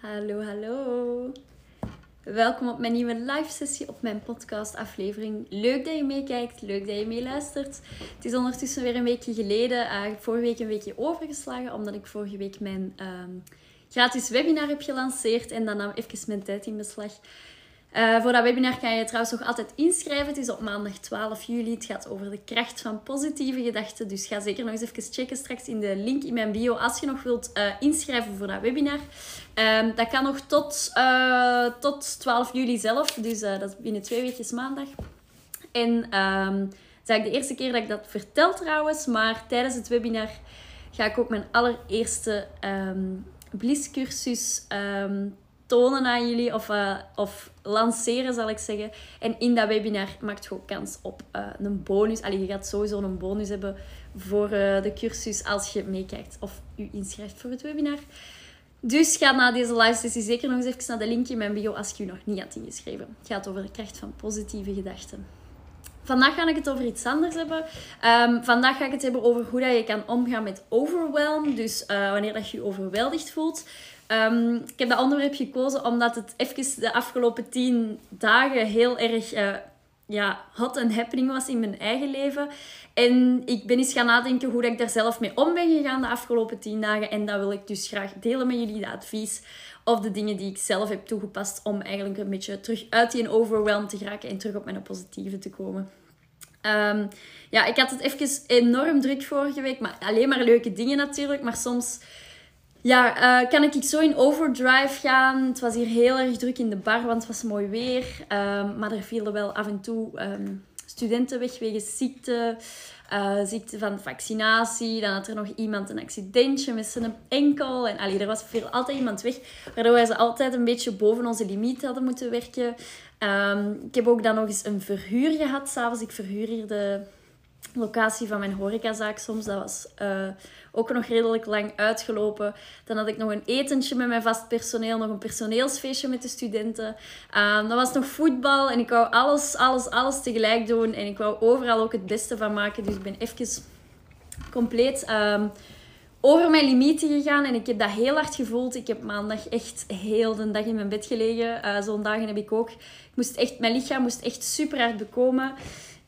Hallo, hallo. Welkom op mijn nieuwe live sessie op mijn podcast aflevering. Leuk dat je meekijkt, leuk dat je meeluistert. Het is ondertussen weer een weekje geleden. Heb vorige week een weekje overgeslagen, omdat ik vorige week mijn ehm, gratis webinar heb gelanceerd. En dan nam even mijn tijd in beslag. Uh, voor dat webinar kan je trouwens nog altijd inschrijven. Het is op maandag 12 juli. Het gaat over de kracht van positieve gedachten. Dus ga zeker nog eens even checken straks in de link in mijn bio als je nog wilt uh, inschrijven voor dat webinar. Um, dat kan nog tot, uh, tot 12 juli zelf. Dus dat is binnen twee weken maandag. En dat is de eerste keer dat ik dat vertel trouwens. Maar tijdens het webinar ga ik ook mijn allereerste um, Bliss-cursus tonen aan jullie of, uh, of lanceren, zal ik zeggen. En in dat webinar maakt je ook kans op uh, een bonus. Allee, je gaat sowieso een bonus hebben voor uh, de cursus als je meekijkt of je inschrijft voor het webinar. Dus ga na deze live sessie zeker nog eens even naar de link in mijn bio als je je nog niet had ingeschreven. Het gaat over de kracht van positieve gedachten. Vandaag ga ik het over iets anders hebben. Um, vandaag ga ik het hebben over hoe dat je kan omgaan met overwhelm. Dus wanneer dat je je overweldigd voelt. Um, ik heb dat onderwerp gekozen omdat het even de afgelopen tien dagen heel erg uh, ja, hot en happening was in mijn eigen leven. En ik ben eens gaan nadenken hoe ik daar zelf mee om ben gegaan de afgelopen tien dagen. En dat wil ik dus graag delen met jullie, de advies of de dingen die ik zelf heb toegepast om eigenlijk een beetje terug uit die overwhelm te geraken en terug op mijn positieve te komen. Um, ja, ik had het even enorm druk vorige week, maar alleen maar leuke dingen natuurlijk. Maar soms ja, uh, kan ik zo in overdrive gaan. Het was hier heel erg druk in de bar, want het was mooi weer. Um, maar er vielen wel af en toe um, studenten weg wegens ziekte. Uh, ziekte van vaccinatie. Dan had er nog iemand een accidentje met zijn enkel. En allee, er was veel, altijd iemand weg. Waardoor wij ze altijd een beetje boven onze limiet hadden moeten werken. Um, ik heb ook dan nog eens een verhuur gehad. S'avonds, ik verhuur hier de locatie van mijn horecazaak soms. Dat was uh, ook nog redelijk lang uitgelopen. Dan had ik nog een etentje met mijn vast personeel, nog een personeelsfeestje met de studenten. Um, dan was nog voetbal en ik wou alles, alles, alles tegelijk doen. En ik wou overal ook het beste van maken. Dus ik ben even compleet um, over mijn limieten gegaan. En ik heb dat heel hard gevoeld. Ik heb maandag echt heel de dag in mijn bed gelegen. Uh, Zo'n dagen heb ik ook. Ik moest echt, mijn lichaam moest echt super hard bekomen.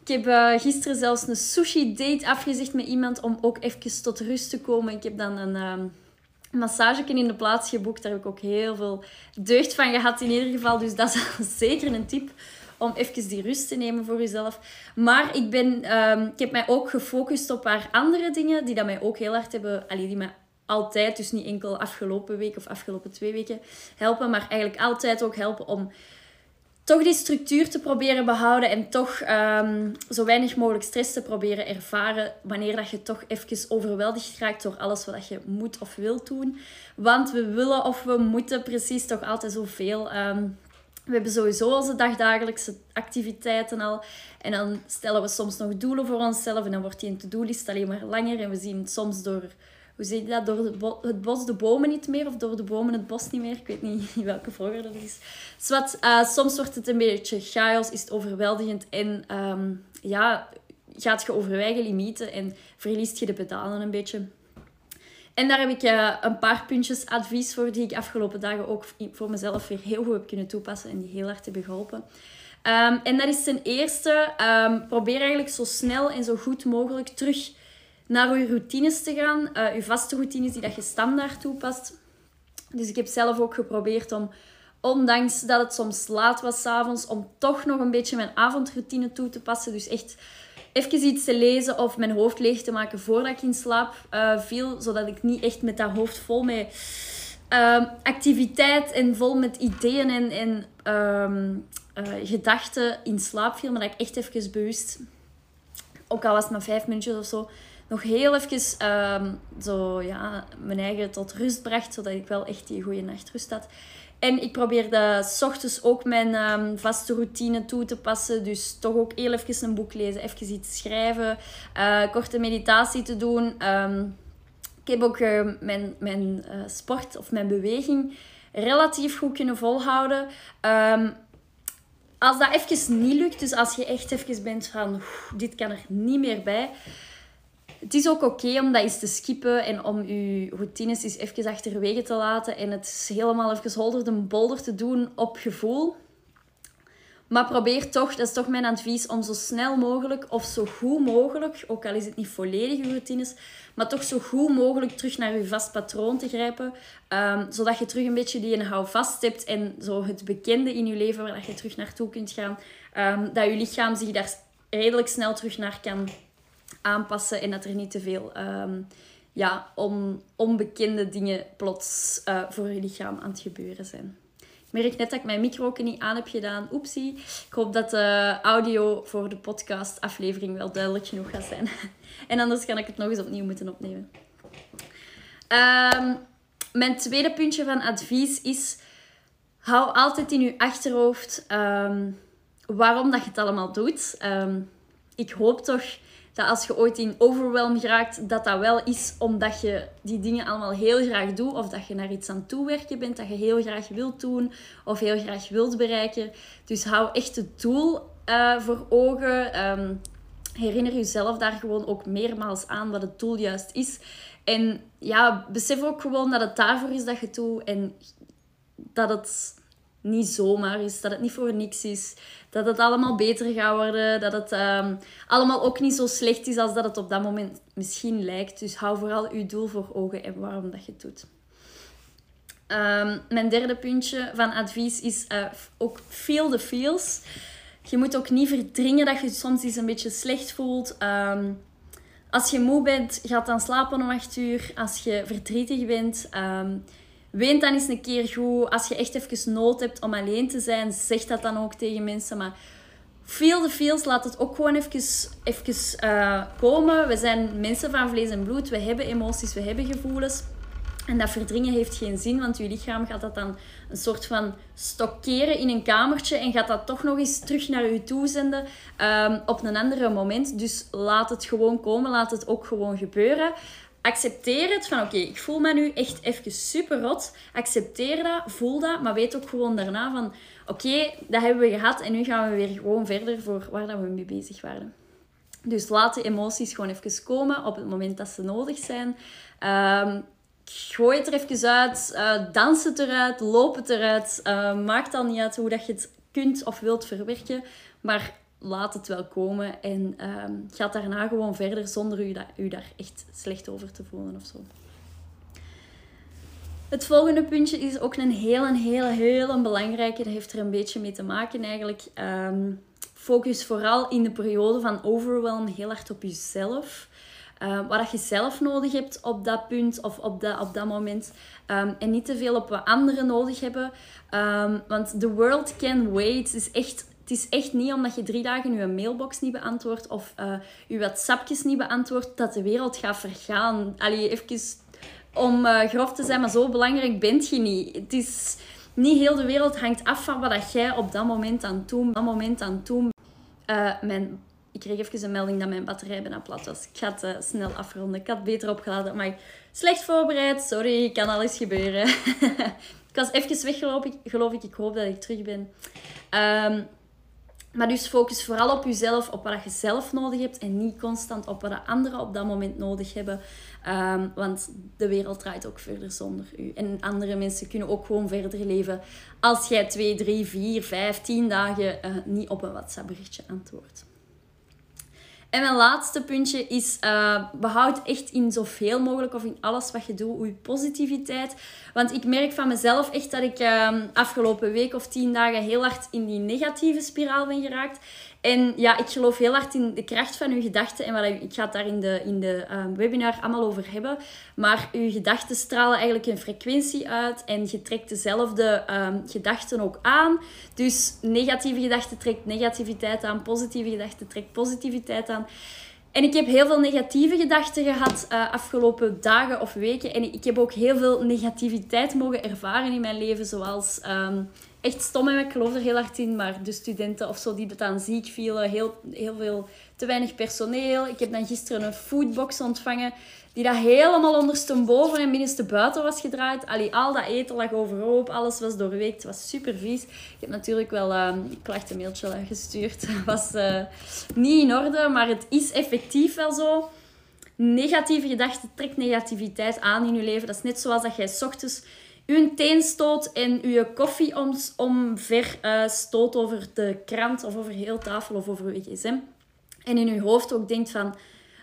Ik heb uh, gisteren zelfs een sushi-date afgezegd met iemand om ook even tot rust te komen. Ik heb dan een uh, massage in de plaats geboekt. Daar heb ik ook heel veel deugd van gehad in ieder geval. Dus dat is zeker een tip om even die rust te nemen voor jezelf. Maar ik, ben, uh, ik heb mij ook gefocust op paar andere dingen die dat mij ook heel hard hebben... Allee, die mij altijd, dus niet enkel afgelopen week of afgelopen twee weken helpen, maar eigenlijk altijd ook helpen om toch die structuur te proberen behouden en toch um, zo weinig mogelijk stress te proberen ervaren wanneer dat je toch even overweldigd raakt door alles wat je moet of wilt doen. Want we willen of we moeten precies toch altijd zoveel. Um, we hebben sowieso onze dagdagelijkse activiteiten al. En dan stellen we soms nog doelen voor onszelf. En dan wordt die to-do-list alleen maar langer. En we zien soms door hoe zeg je dat? Door het bos de bomen niet meer of door de bomen het bos niet meer. Ik weet niet welke volgorde dat is. Dus soms wordt het een beetje chaos, is het overweldigend en um, ja, gaat je over limieten en verliest je de pedalen een beetje. En daar heb ik uh, een paar puntjes advies voor die ik afgelopen dagen ook voor mezelf weer heel goed heb kunnen toepassen en die heel hard hebben geholpen. Um, en dat is ten eerste, um, probeer eigenlijk zo snel en zo goed mogelijk terug naar je routines te gaan. Uh, je vaste routines die dat je standaard toepast. Dus ik heb zelf ook geprobeerd om, ondanks dat het soms laat was s'avonds, om toch nog een beetje mijn avondroutine toe te passen. Dus echt even iets te lezen of mijn hoofd leeg te maken voordat ik in slaap uh, viel. Zodat ik niet echt met dat hoofd vol met uh, activiteit en vol met ideeën en, en uh, gedachten in slaap viel. Maar dat ik echt even bewust, ook al was het maar vijf minuutjes of zo, nog heel even um, zo, ja, mijn eigen tot rust bracht. Zodat ik wel echt die goede nachtrust had. En ik probeerde s ochtends ook mijn um, vaste routine toe te passen. Dus toch ook heel even een boek lezen, even iets schrijven, uh, korte meditatie te doen. Um, ik heb ook uh, mijn, mijn uh, sport of mijn beweging relatief goed kunnen volhouden. Als dat even niet lukt, dus als je echt even bent van dit kan er niet meer bij, het is ook oké om dat eens te skippen en om je routines eens even achterwege te laten en het helemaal even holder de bolder te doen op gevoel. Maar probeer toch, dat is toch mijn advies, om zo snel mogelijk of zo goed mogelijk, ook al is het niet volledig je routines, maar toch zo goed mogelijk terug naar je vast patroon te grijpen. Ehm, zodat je terug een beetje die een houvast hebt en zo het bekende in je leven waar je terug naartoe kunt gaan. Um, dat je lichaam zich daar redelijk snel terug naar kan aanpassen en dat er niet te veel um, ja, on, onbekende dingen plots uh, voor je lichaam aan het gebeuren zijn. Ik merk net dat ik mijn micro ook niet aan heb gedaan. Oepsie. Ik hoop dat de audio voor de podcastaflevering wel duidelijk genoeg gaat zijn. en anders kan ik het nog eens opnieuw moeten opnemen. Um, mijn tweede puntje van advies is... Hou altijd in je achterhoofd um, waarom dat je het allemaal doet. Ik hoop toch dat als je ooit in overwhelm geraakt, dat dat wel is omdat je die dingen allemaal heel graag doet. Of dat je naar iets aan toewerken bent dat je heel graag wilt doen. Of heel graag wilt bereiken. Dus hou echt het doel uh, voor ogen. Um, herinner jezelf daar gewoon ook meermaals aan wat het doel juist is. En ja, besef ook gewoon dat het daarvoor is dat je het doet. En dat het niet zomaar is, dat het niet voor niks is, dat het allemaal beter gaat worden, dat het um, allemaal ook niet zo slecht is als dat het op dat moment misschien lijkt. Dus hou vooral je doel voor ogen en waarom dat je het doet. Um, mijn derde puntje van advies is uh, ook feel the feels. Je moet ook niet verdringen dat je soms eens een beetje slecht voelt. Um, als je moe bent, ga dan slapen om 8 uur. Als je verdrietig bent, Weent dan eens een keer goed. Als je echt even nood hebt om alleen te zijn, zeg dat dan ook tegen mensen. Maar feel the feels, laat het ook gewoon even, uh, komen. We zijn mensen van vlees en bloed. We hebben emoties, we hebben gevoelens. En dat verdringen heeft geen zin, want je lichaam gaat dat dan een soort van stockeren in een kamertje en gaat dat toch nog eens terug naar je toe zenden um, op een andere moment. Dus laat het gewoon komen, laat het ook gewoon gebeuren accepteer het van oké, ik voel me nu echt even super rot. Accepteer dat, voel dat, maar weet ook gewoon daarna van oké, dat hebben we gehad en nu gaan we weer gewoon verder voor waar dat we mee bezig waren. Dus laat de emoties gewoon even komen op het moment dat ze nodig zijn. Um, gooi het er even uit, uh, dans het eruit, loop het eruit. Uh, maakt dan niet uit hoe dat je het kunt of wilt verwerken. Maar laat het wel komen en um, ga daarna gewoon verder zonder u, u daar echt slecht over te voelen of zo. Het volgende puntje is ook een heel, heel, heel belangrijke. Dat heeft er een beetje mee te maken eigenlijk. Um, focus vooral in de periode van overwhelm heel hard op jezelf. Uh, wat je zelf nodig hebt op dat punt of op dat, op dat moment. En niet te veel op wat anderen nodig hebben. Want the world can wait. Is echt het is echt niet omdat je drie dagen je mailbox niet beantwoordt of uh, je WhatsAppjes niet beantwoordt, dat de wereld gaat vergaan. Allee, even om uh, grof te zijn, maar zo belangrijk bent je niet. Het is... Niet heel de wereld hangt af van wat jij op dat moment aan doen, dat moment aan doen. Uh, mijn, ik kreeg even een melding dat mijn batterij bijna plat was. Ik ga het snel afronden. Ik had beter opgeladen, maar slecht voorbereid. Sorry, kan alles gebeuren. ik was even weggelopen, geloof ik. Ik hoop dat ik terug ben. Um, maar dus focus vooral op jezelf, op wat je zelf nodig hebt en niet constant op wat anderen op dat moment nodig hebben. Um, want de wereld draait ook verder zonder u. En andere mensen kunnen ook gewoon verder leven als jij twee, drie, vier, vijf, tien dagen uh, niet op een WhatsApp berichtje antwoordt. En mijn laatste puntje is, uh, behoud echt in zoveel mogelijk of in alles wat je doet, je positiviteit. Want ik merk van mezelf echt dat ik uh, afgelopen week of tien dagen heel hard in die negatieve spiraal ben geraakt. En ja, ik geloof heel hard in de kracht van uw gedachten. En wat ik, ga het daar in de, in de um, webinar allemaal over hebben. Maar uw gedachten stralen eigenlijk een frequentie uit. En je trekt dezelfde um, gedachten ook aan. Dus negatieve gedachten trekt negativiteit aan. Positieve gedachten trekt positiviteit aan. En ik heb heel veel negatieve gedachten gehad uh, afgelopen dagen of weken. En ik heb ook heel veel negativiteit mogen ervaren in mijn leven. Zoals um, echt stom en ik geloof er heel hard in. Maar de studenten of zo die het aan ziek vielen, heel, heel veel te weinig personeel. Ik heb dan gisteren een foodbox ontvangen die dat helemaal ondersteboven en binnenste buiten was gedraaid. Allee, al dat eten lag overhoop, alles was doorweekt, het was super vies. Ik heb natuurlijk wel uh, een klachtenmailtje gestuurd. Het was uh, niet in orde, maar het is effectief wel zo negatieve gedachten trekt negativiteit aan in je leven. Dat is net zoals dat jij ochtends je teen stoot en je koffie om, omver uh, stoot over de krant of over heel tafel of over je gsm. En in je hoofd ook denkt van,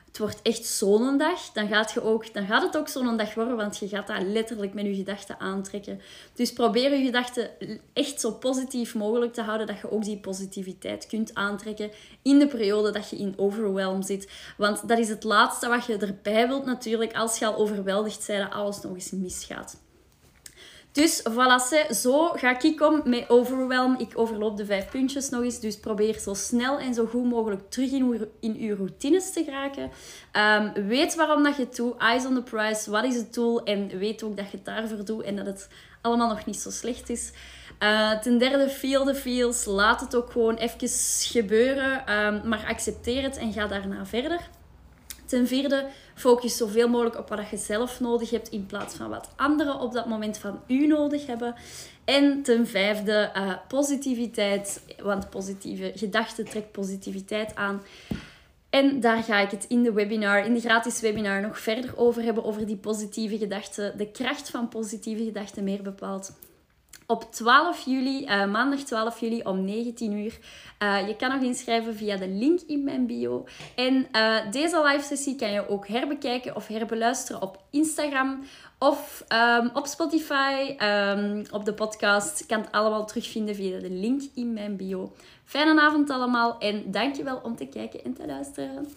het wordt echt zo'n dag, dan gaat, je ook, dan gaat het ook zo'n worden, want je gaat dat letterlijk met je gedachten aantrekken. Dus probeer je gedachten echt zo positief mogelijk te houden, dat je ook die positiviteit kunt aantrekken in de periode dat je in overwhelm zit. Want dat is het laatste wat je erbij wilt natuurlijk, als je al overweldigd bent, dat alles nog eens misgaat. Dus voilà, zo ga ik om met overwhelm. Ik overloop de vijf puntjes nog eens. Dus probeer zo snel en zo goed mogelijk terug in, in je routines te geraken. Um, weet waarom dat je het doet. Eyes on the prize. Wat is het doel? En weet ook dat je het daarvoor doet en dat het allemaal nog niet zo slecht is. Uh, ten derde, feel the feels. Laat het ook gewoon even gebeuren. Um, maar accepteer het en ga daarna verder. Ten vierde, focus zoveel mogelijk op wat je zelf nodig hebt in plaats van wat anderen op dat moment van u nodig hebben. En ten vijfde, uh, positiviteit, want positieve gedachten trekt positiviteit aan. En daar ga ik het in de webinar, in de gratis webinar, nog verder over hebben, over die positieve gedachten, de kracht van positieve gedachten meer bepaald op 12 juli, uh, maandag 12 juli om 19 uur. Uh, je kan nog inschrijven via de link in mijn bio. En uh, deze live sessie kan je ook herbekijken of herbeluisteren op Instagram of um, op Spotify, um, op de podcast. Je kan het allemaal terugvinden via de link in mijn bio. Fijne avond allemaal en dankjewel om te kijken en te luisteren.